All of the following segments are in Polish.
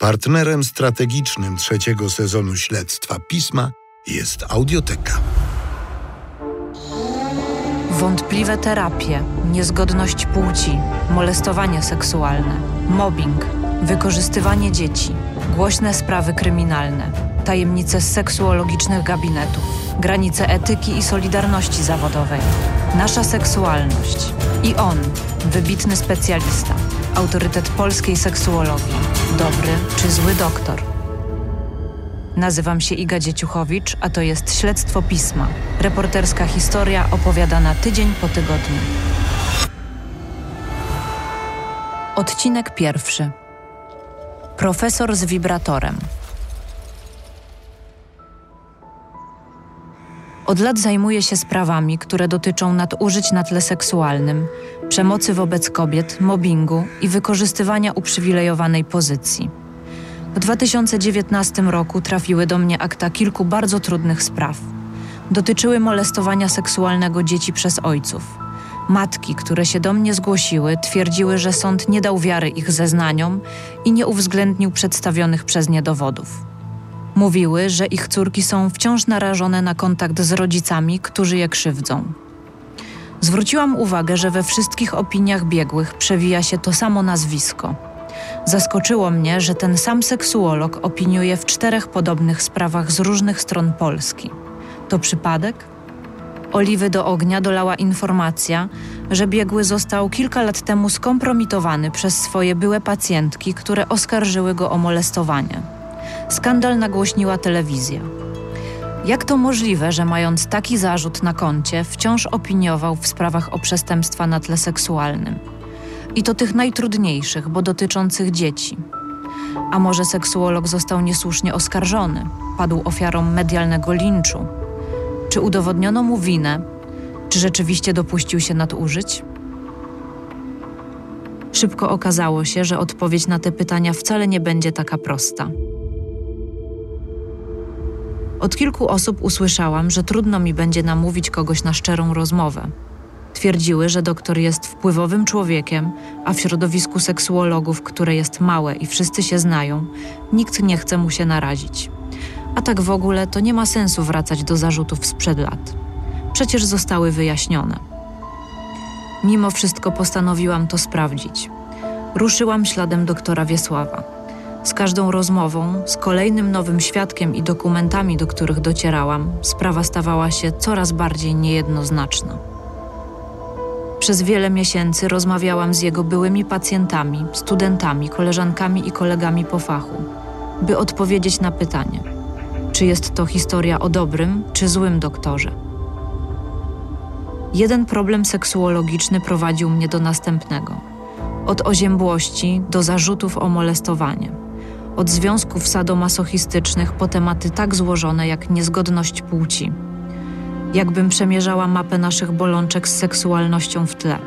Partnerem strategicznym trzeciego sezonu śledztwa pisma jest Audioteka. Wątpliwe terapie, niezgodność płci, molestowanie seksualne, mobbing, wykorzystywanie dzieci, głośne sprawy kryminalne, tajemnice seksuologicznych gabinetów, granice etyki i solidarności zawodowej, nasza seksualność i on, wybitny specjalista, autorytet polskiej seksuologii, dobry czy zły doktor. Nazywam się Iga Dzieciuchowicz, a to jest Śledztwo Pisma. Reporterska historia opowiadana tydzień po tygodniu. Odcinek pierwszy. Profesor z wibratorem. Od lat zajmuję się sprawami, które dotyczą nadużyć na tle seksualnym, przemocy wobec kobiet, mobbingu i wykorzystywania uprzywilejowanej pozycji. W 2019 roku trafiły do mnie akta kilku bardzo trudnych spraw. Dotyczyły molestowania seksualnego dzieci przez ojców. Matki, które się do mnie zgłosiły, twierdziły, że sąd nie dał wiary ich zeznaniom i nie uwzględnił przedstawionych przez nie dowodów. Mówiły, że ich córki są wciąż narażone na kontakt z rodzicami, którzy je krzywdzą. Zwróciłam uwagę, że we wszystkich opiniach biegłych przewija się to samo nazwisko. Zaskoczyło mnie, że ten sam seksuolog opiniuje w czterech podobnych sprawach z różnych stron Polski. To przypadek? Oliwy do ognia dolała informacja, że biegły został kilka lat temu skompromitowany przez swoje byłe pacjentki, które oskarżyły go o molestowanie. Skandal nagłośniła telewizja. Jak to możliwe, że mając taki zarzut na koncie, wciąż opiniował w sprawach o przestępstwa na tle seksualnym? I to tych najtrudniejszych, bo dotyczących dzieci. A może seksuolog został niesłusznie oskarżony, padł ofiarą medialnego linczu? Czy udowodniono mu winę? Czy rzeczywiście dopuścił się nadużyć? Szybko okazało się, że odpowiedź na te pytania wcale nie będzie taka prosta. Od kilku osób usłyszałam, że trudno mi będzie namówić kogoś na szczerą rozmowę. Twierdziły, że doktor jest wpływowym człowiekiem, a w środowisku seksuologów, które jest małe i wszyscy się znają, nikt nie chce mu się narazić. A tak w ogóle to nie ma sensu wracać do zarzutów sprzed lat. Przecież zostały wyjaśnione. Mimo wszystko postanowiłam to sprawdzić. Ruszyłam śladem doktora Wiesława. Z każdą rozmową, z kolejnym nowym świadkiem i dokumentami, do których docierałam, sprawa stawała się coraz bardziej niejednoznaczna. Przez wiele miesięcy rozmawiałam z jego byłymi pacjentami, studentami, koleżankami i kolegami po fachu, by odpowiedzieć na pytanie, czy jest to historia o dobrym czy złym doktorze. Jeden problem seksuologiczny prowadził mnie do następnego. Od oziębłości do zarzutów o molestowanie od związków sadomasochistycznych po tematy tak złożone jak niezgodność płci. Jakbym przemierzała mapę naszych bolączek z seksualnością w tle,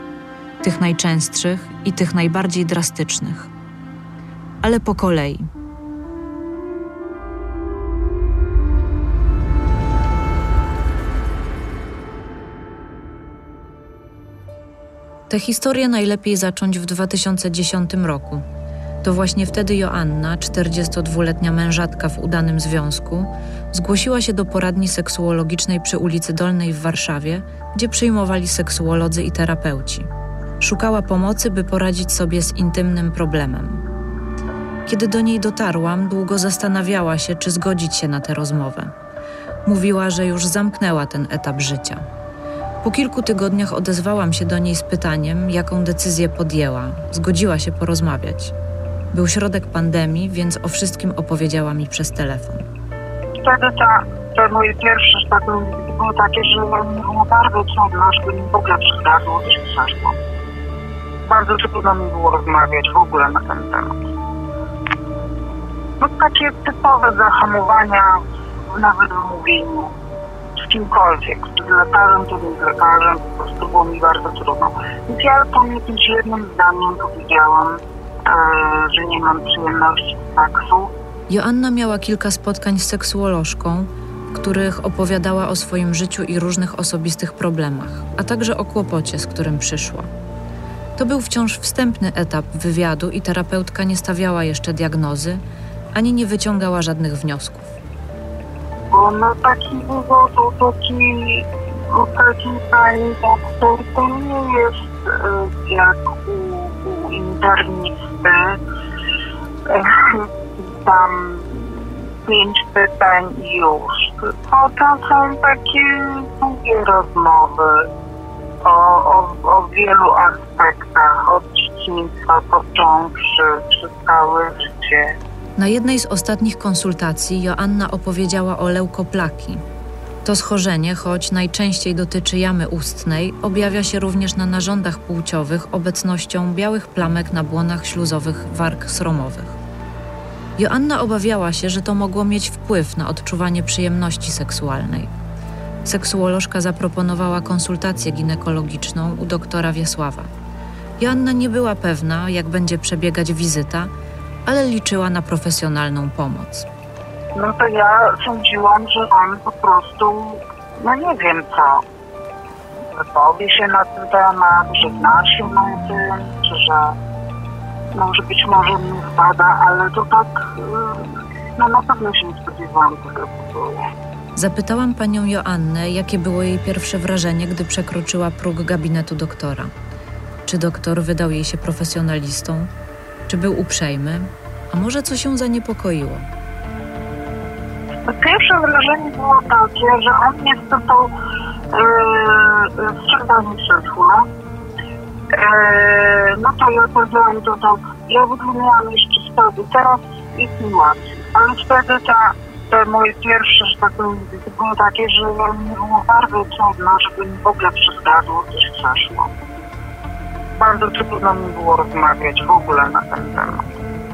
tych najczęstszych i tych najbardziej drastycznych. Ale po kolei. Tę historię najlepiej zacząć w 2010 roku to właśnie wtedy Joanna, 42-letnia mężatka w udanym związku, zgłosiła się do poradni seksuologicznej przy ulicy Dolnej w Warszawie, gdzie przyjmowali seksuolodzy i terapeuci. Szukała pomocy, by poradzić sobie z intymnym problemem. Kiedy do niej dotarłam, długo zastanawiała się, czy zgodzić się na tę rozmowę. Mówiła, że już zamknęła ten etap życia. Po kilku tygodniach odezwałam się do niej z pytaniem, jaką decyzję podjęła. Zgodziła się porozmawiać. Był środek pandemii, więc o wszystkim opowiedziała mi przez telefon. Wtedy ta, te moje pierwsze sztaty były takie, że było bardzo trudno, żeby mi w ogóle przydarło, co się przeszło. Bardzo trudno mi było rozmawiać w ogóle na ten temat. No takie typowe zahamowania nawet w mówieniu z kimkolwiek, z lekarzem, czy z lekarzem, po prostu było mi bardzo trudno. Więc ja tam jakimś jednym zdaniem powiedziałam, że nie mam przyjemności z seksu. Joanna miała kilka spotkań z seksuolożką, w których opowiadała o swoim życiu i różnych osobistych problemach, a także o kłopocie, z którym przyszła. To był wciąż wstępny etap wywiadu i terapeutka nie stawiała jeszcze diagnozy, ani nie wyciągała żadnych wniosków. Bo na taki wywód taki, taki pani doktor to nie jest e, jak u, u internisty. E, tam pięć pytań i już. To są takie długie rozmowy o, o, o wielu aspektach, od dzieciństwa począwszy, przez całe życie. Na jednej z ostatnich konsultacji Joanna opowiedziała o leukoplaki. To schorzenie, choć najczęściej dotyczy jamy ustnej, objawia się również na narządach płciowych obecnością białych plamek na błonach śluzowych warg sromowych. Joanna obawiała się, że to mogło mieć wpływ na odczuwanie przyjemności seksualnej. Seksuolożka zaproponowała konsultację ginekologiczną u doktora Wiesława. Joanna nie była pewna, jak będzie przebiegać wizyta, ale liczyła na profesjonalną pomoc. No to ja sądziłam, że on po prostu, no nie wiem co, wypowie się na ten temat, że zna się na tym, czy że może być może mnie zbada, ale to tak, y, no na pewno się nie spodziewałam tego tytułu. Zapytałam panią Joannę, jakie było jej pierwsze wrażenie, gdy przekroczyła próg gabinetu doktora. Czy doktor wydał jej się profesjonalistą? Czy był uprzejmy? A może co się zaniepokoiło? Pierwsze wrażenie było takie, że on mnie spytał, yy, sprzedał mi krzesło. Yy, no to ja powiedziałam to, ja w ogóle miałam jeszcze wtedy, teraz jest łatwiej. Ale wtedy ta, te moje pierwsze, że tak powiem, były takie, że mi było bardzo trudno, żeby mi w ogóle przeszkadzało coś przeszło. Bardzo trudno mi było rozmawiać w ogóle na ten temat.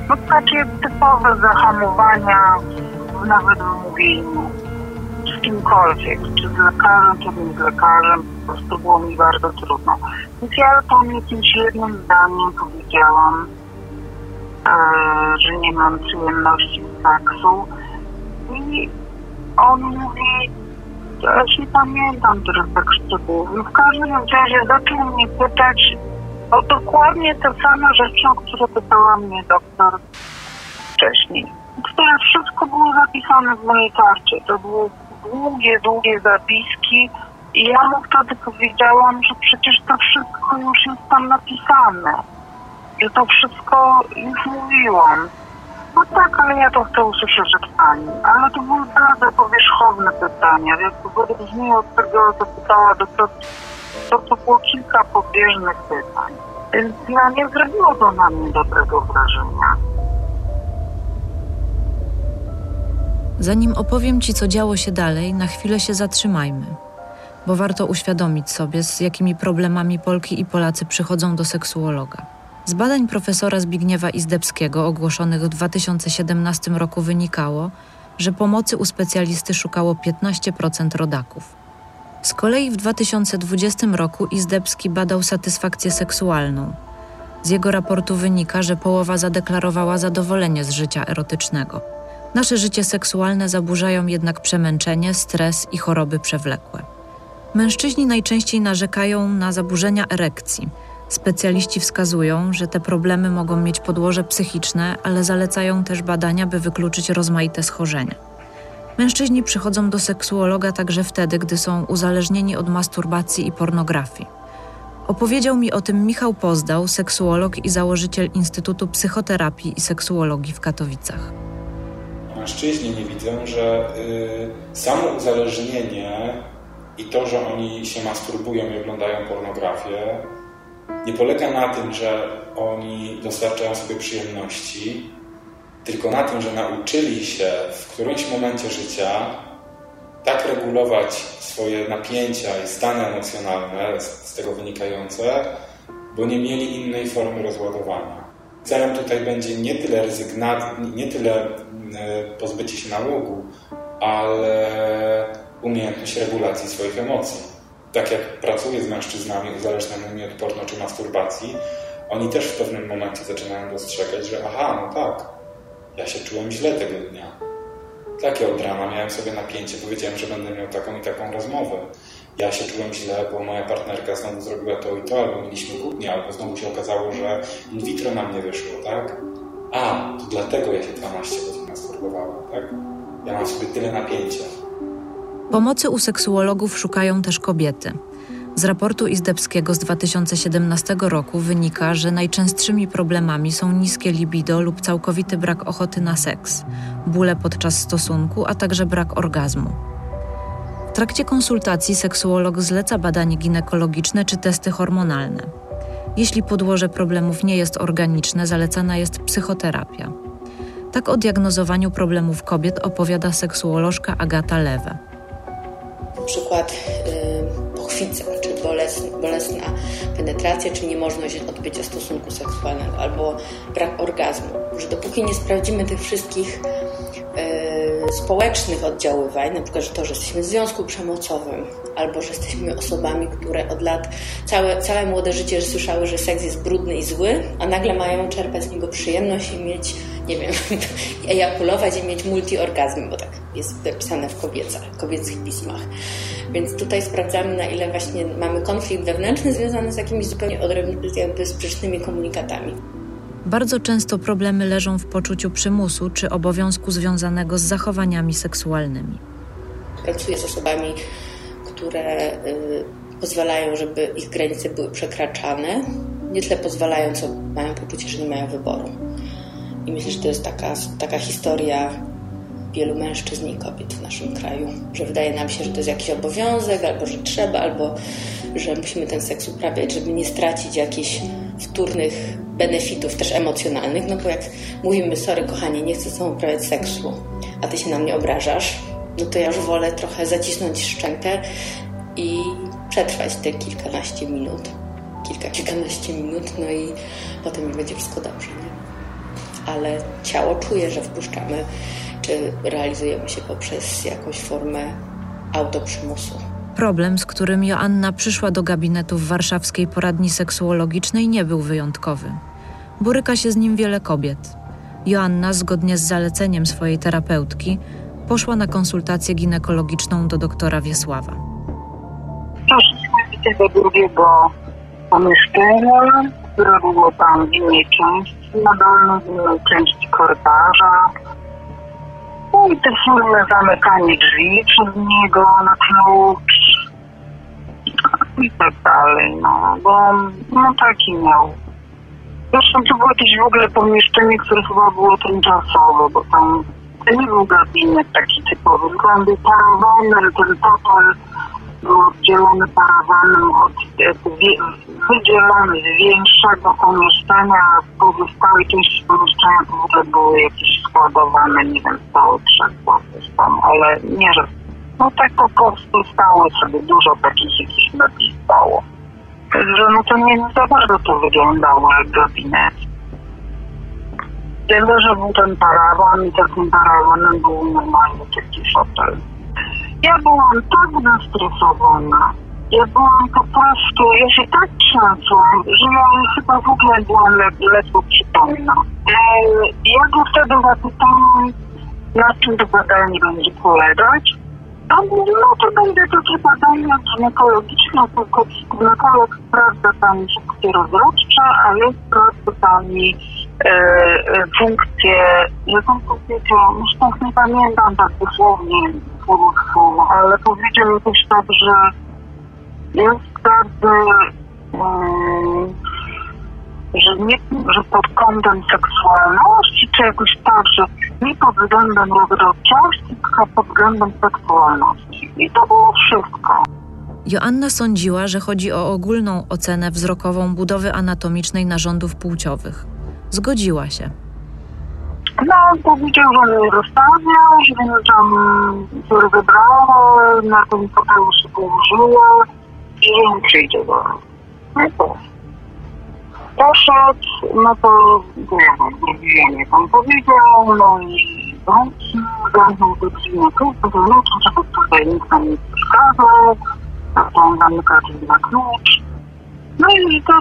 No takie typowe zahamowania nawet w mówieniu z kimkolwiek, czy z lekarzem, czy nie z lekarzem, po prostu było mi bardzo trudno. Więc ja tam jakimś jednym zdaniem powiedziałam, e, że nie mam przyjemności z seksu i on mówi, ja już nie pamiętam teraz tak szczegółów. W każdym razie zaczął mnie pytać o dokładnie te same rzeczy, o które pytała mnie doktor wszystko było zapisane w mojej karcie. To były długie, długie zapiski i ja mu wtedy powiedziałam, że przecież to wszystko już jest tam napisane. Że to wszystko już mówiłam. No tak, ale ja to chcę usłyszeć od pani. Ale to były bardzo powierzchowne pytania, więc w odróżnieniu od tego, co pytała doktor, to, to było kilka pobieżnych pytań. Więc ja nie zrobiło to na mnie dobrego wrażenia. Zanim opowiem Ci, co działo się dalej, na chwilę się zatrzymajmy, bo warto uświadomić sobie, z jakimi problemami Polki i Polacy przychodzą do seksuologa. Z badań profesora Zbigniewa Izdebskiego ogłoszonych w 2017 roku wynikało, że pomocy u specjalisty szukało 15% rodaków. Z kolei w 2020 roku Izdebski badał satysfakcję seksualną. Z jego raportu wynika, że połowa zadeklarowała zadowolenie z życia erotycznego. Nasze życie seksualne zaburzają jednak przemęczenie, stres i choroby przewlekłe. Mężczyźni najczęściej narzekają na zaburzenia erekcji. Specjaliści wskazują, że te problemy mogą mieć podłoże psychiczne, ale zalecają też badania, by wykluczyć rozmaite schorzenia. Mężczyźni przychodzą do seksuologa także wtedy, gdy są uzależnieni od masturbacji i pornografii. Opowiedział mi o tym Michał Pozdał, seksuolog i założyciel Instytutu Psychoterapii i Seksuologii w Katowicach mężczyźni nie widzą, że y, samo uzależnienie i to, że oni się masturbują i oglądają pornografię, nie polega na tym, że oni dostarczają sobie przyjemności, tylko na tym, że nauczyli się w którymś momencie życia tak regulować swoje napięcia i stany emocjonalne z, tego wynikające, bo nie mieli innej formy rozładowania. Celem tutaj będzie nie tyle rezygnacja, nie tyle E, pozbycie się nałogu, ale umiejętność regulacji swoich emocji. Tak jak pracuję z mężczyznami uzależnionymi od porno czy masturbacji, oni też w pewnym momencie zaczynają dostrzegać, że aha, no tak, ja się czułem źle tego dnia. Takie od rana miałem sobie napięcie, powiedziałem, że będę miał taką i taką rozmowę. Ja się czułem źle, bo moja partnerka znowu zrobiła to i to, albo mieliśmy kłótnię, albo znowu się okazało, że in vitro nam nie wyszło, tak? A, to dlatego ja się 12 godzin masturbowałem, tak? Ja mam sobie tyle napięcia. Pomocy u seksuologów szukają też kobiety. Z raportu Izdebskiego z 2017 roku wynika, że najczęstszymi problemami są niskie libido lub całkowity brak ochoty na seks, bóle podczas stosunku, a także brak orgazmu. Trakcie konsultacji seksuolog zleca badanie ginekologiczne czy testy hormonalne. Jeśli podłoże problemów nie jest organiczne, zalecana jest psychoterapia. Tak o diagnozowaniu problemów kobiet opowiada seksuolożka Agata Lewe. Przykład yy, pochwica, czy bolesna, bolesna penetracja, czy niemożność odbycia stosunku seksualnego, albo brak orgazmu. Że dopóki nie sprawdzimy tych wszystkich yy, społecznych oddziaływań, na przykład że to, że jesteśmy w związku przemocowym, albo że jesteśmy osobami, które od lat całe, całe młode życie słyszały, że seks jest brudny i zły, a nagle mają czerpać z niego przyjemność i mieć, nie wiem, ejakulować i mieć multiorgazmy, bo tak jest napisane w kobiecach, kobiecych pismach. Więc tutaj sprawdzamy, na ile właśnie mamy konflikt wewnętrzny związany z jakimiś zupełnie odrębnymi, jakby sprzecznymi komunikatami. Bardzo często problemy leżą w poczuciu przymusu czy obowiązku związanego z zachowaniami seksualnymi. Pracuję z osobami, które y, pozwalają, żeby ich granice były przekraczane. Nie tyle pozwalają, co mają poczucie, że nie mają wyboru. I myślę, że to jest taka, taka historia wielu mężczyzn i kobiet w naszym kraju, że wydaje nam się, że to jest jakiś obowiązek, albo że trzeba, albo że musimy ten seks uprawiać, żeby nie stracić jakichś wtórnych benefitów, też emocjonalnych, no bo jak mówimy, sorry kochanie, nie chcę z tobą uprawiać seksu, a ty się na mnie obrażasz, no to ja już wolę trochę zacisnąć szczękę i przetrwać te kilkanaście minut, kilka, kilkanaście minut, no i potem mi będzie wszystko dobrze, nie? Ale ciało czuje, że wpuszczamy czy realizujemy się poprzez jakąś formę autoprzymusu. Problem, z którym Joanna przyszła do gabinetu w warszawskiej poradni seksuologicznej, nie był wyjątkowy. Boryka się z nim wiele kobiet. Joanna, zgodnie z zaleceniem swojej terapeutki, poszła na konsultację ginekologiczną do doktora Wiesława. Poszliśmy do drugiego pomieszczenia, które było tam w innej części, na dolnej, w innej części korytarza. No i te silne zamykanie drzwi przez niego na klucz i tak dalej, no, bo no taki miał. Zresztą to było jakieś w ogóle pomieszczenie, które chyba było tymczasowe, bo tam to nie był gabinet taki typowy, tylko on był ten total był oddzielony parawanem od, wydzielony z większego pomieszczenia, w pozostałej części pomieszczenia w ogóle były jakieś składowane, nie wiem, stały krzesła coś tam, ale nie, że no tak po prostu stało sobie dużo takich jakichś mebli stało. Także no to nie za bardzo to wyglądało jak gabinet. Tyle, że był ten parawan i takim parawanem był normalnie taki fotel. Ja byłam tak zestresowana. Ja byłam po prostu, ja się tak trzęsłam, że ja chyba w ogóle byłam ledwo przytomna. E, ja go wtedy zapytałam, na czym to badanie będzie polegać. No to będzie takie badanie ginekologiczne, tylko ginekolog sprawdza tam funkcje rozrodcze, a ja sprawdzę pani e, e, funkcję, jak on powiedział, już tak nie pamiętam tak dosłownie ale powiedział coś tak, że jest bardzo, um, że, nie, że pod kątem seksualności, czy jakoś tak, że nie pod względem rozrodczości, tylko pod względem seksualności. I to było wszystko. Joanna sądziła, że chodzi o ogólną ocenę wzrokową budowy anatomicznej narządów płciowych. Zgodziła się. No, powiedział, że mnie zostawiał, że mnie tam które wybrało, na tym fotelu się położyło i że on przyjdzie do mnie. No to poszedł, no to nie wiem, on powiedział, no i wrócił, zamknął do drzwi na klucz, powiedział, żeby tutaj nikt nam nie przeszkadzał, a to on zamyka drzwi na klucz. No i to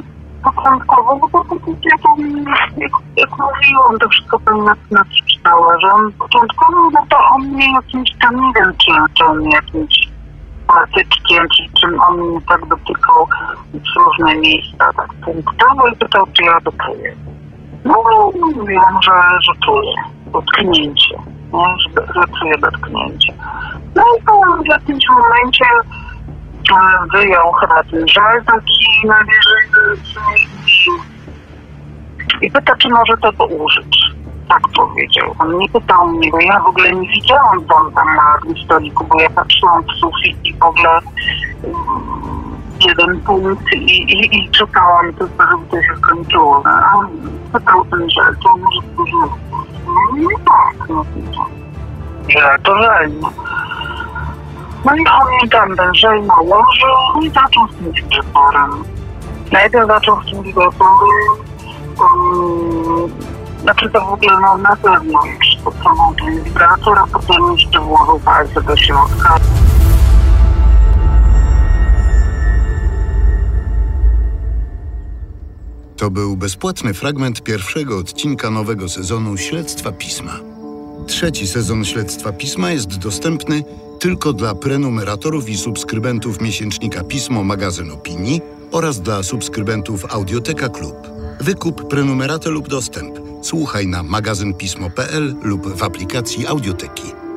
początkowo, bo to ja tam, jak, jak mówiłam, to wszystko pani na przeczytała, że on początkowo, no to on mnie jakimś tam, nie wiem, czy, czy on jakimś patyczkiem, czyli czym on tak dotykał w różne miejsca, tak punktowo i pytał, czy ja dotknę. No, mówiłam, że, że czuję dotknięcie, nie? Że, że czuję dotknięcie. No i to w jakimś momencie e, wyjął chyba ten żal taki na wieży i pyta, czy może tego użyć. Tak powiedział. On nie pytał mnie, bo ja w ogóle nie widziałam, co on tam ma na stoliku, bo ja patrzyłam w sufit i w ogóle mm, jeden punkt i, i, i czekałam tylko, żeby to się skończyło. No, A on pytał ten żel, to może dużo. No i tak, no to żel to żel. No. No i on mi tam ten żel nałożył i zaczął z tym wieczorem. Najpierw zaczął z tym wieczorem, um, znaczy to w ogóle no, na pewno pod samą tą wibraturę, potem jeszcze włożył palce do środka. To był bezpłatny fragment pierwszego odcinka nowego sezonu Śledztwa Pisma. Trzeci sezon Śledztwa Pisma jest dostępny tylko dla prenumeratorów i subskrybentów miesięcznika Pismo Magazyn Opinii oraz dla subskrybentów Audioteka Klub. Wykup prenumeraty lub dostęp. Słuchaj na magazynpismo.pl lub w aplikacji Audioteki.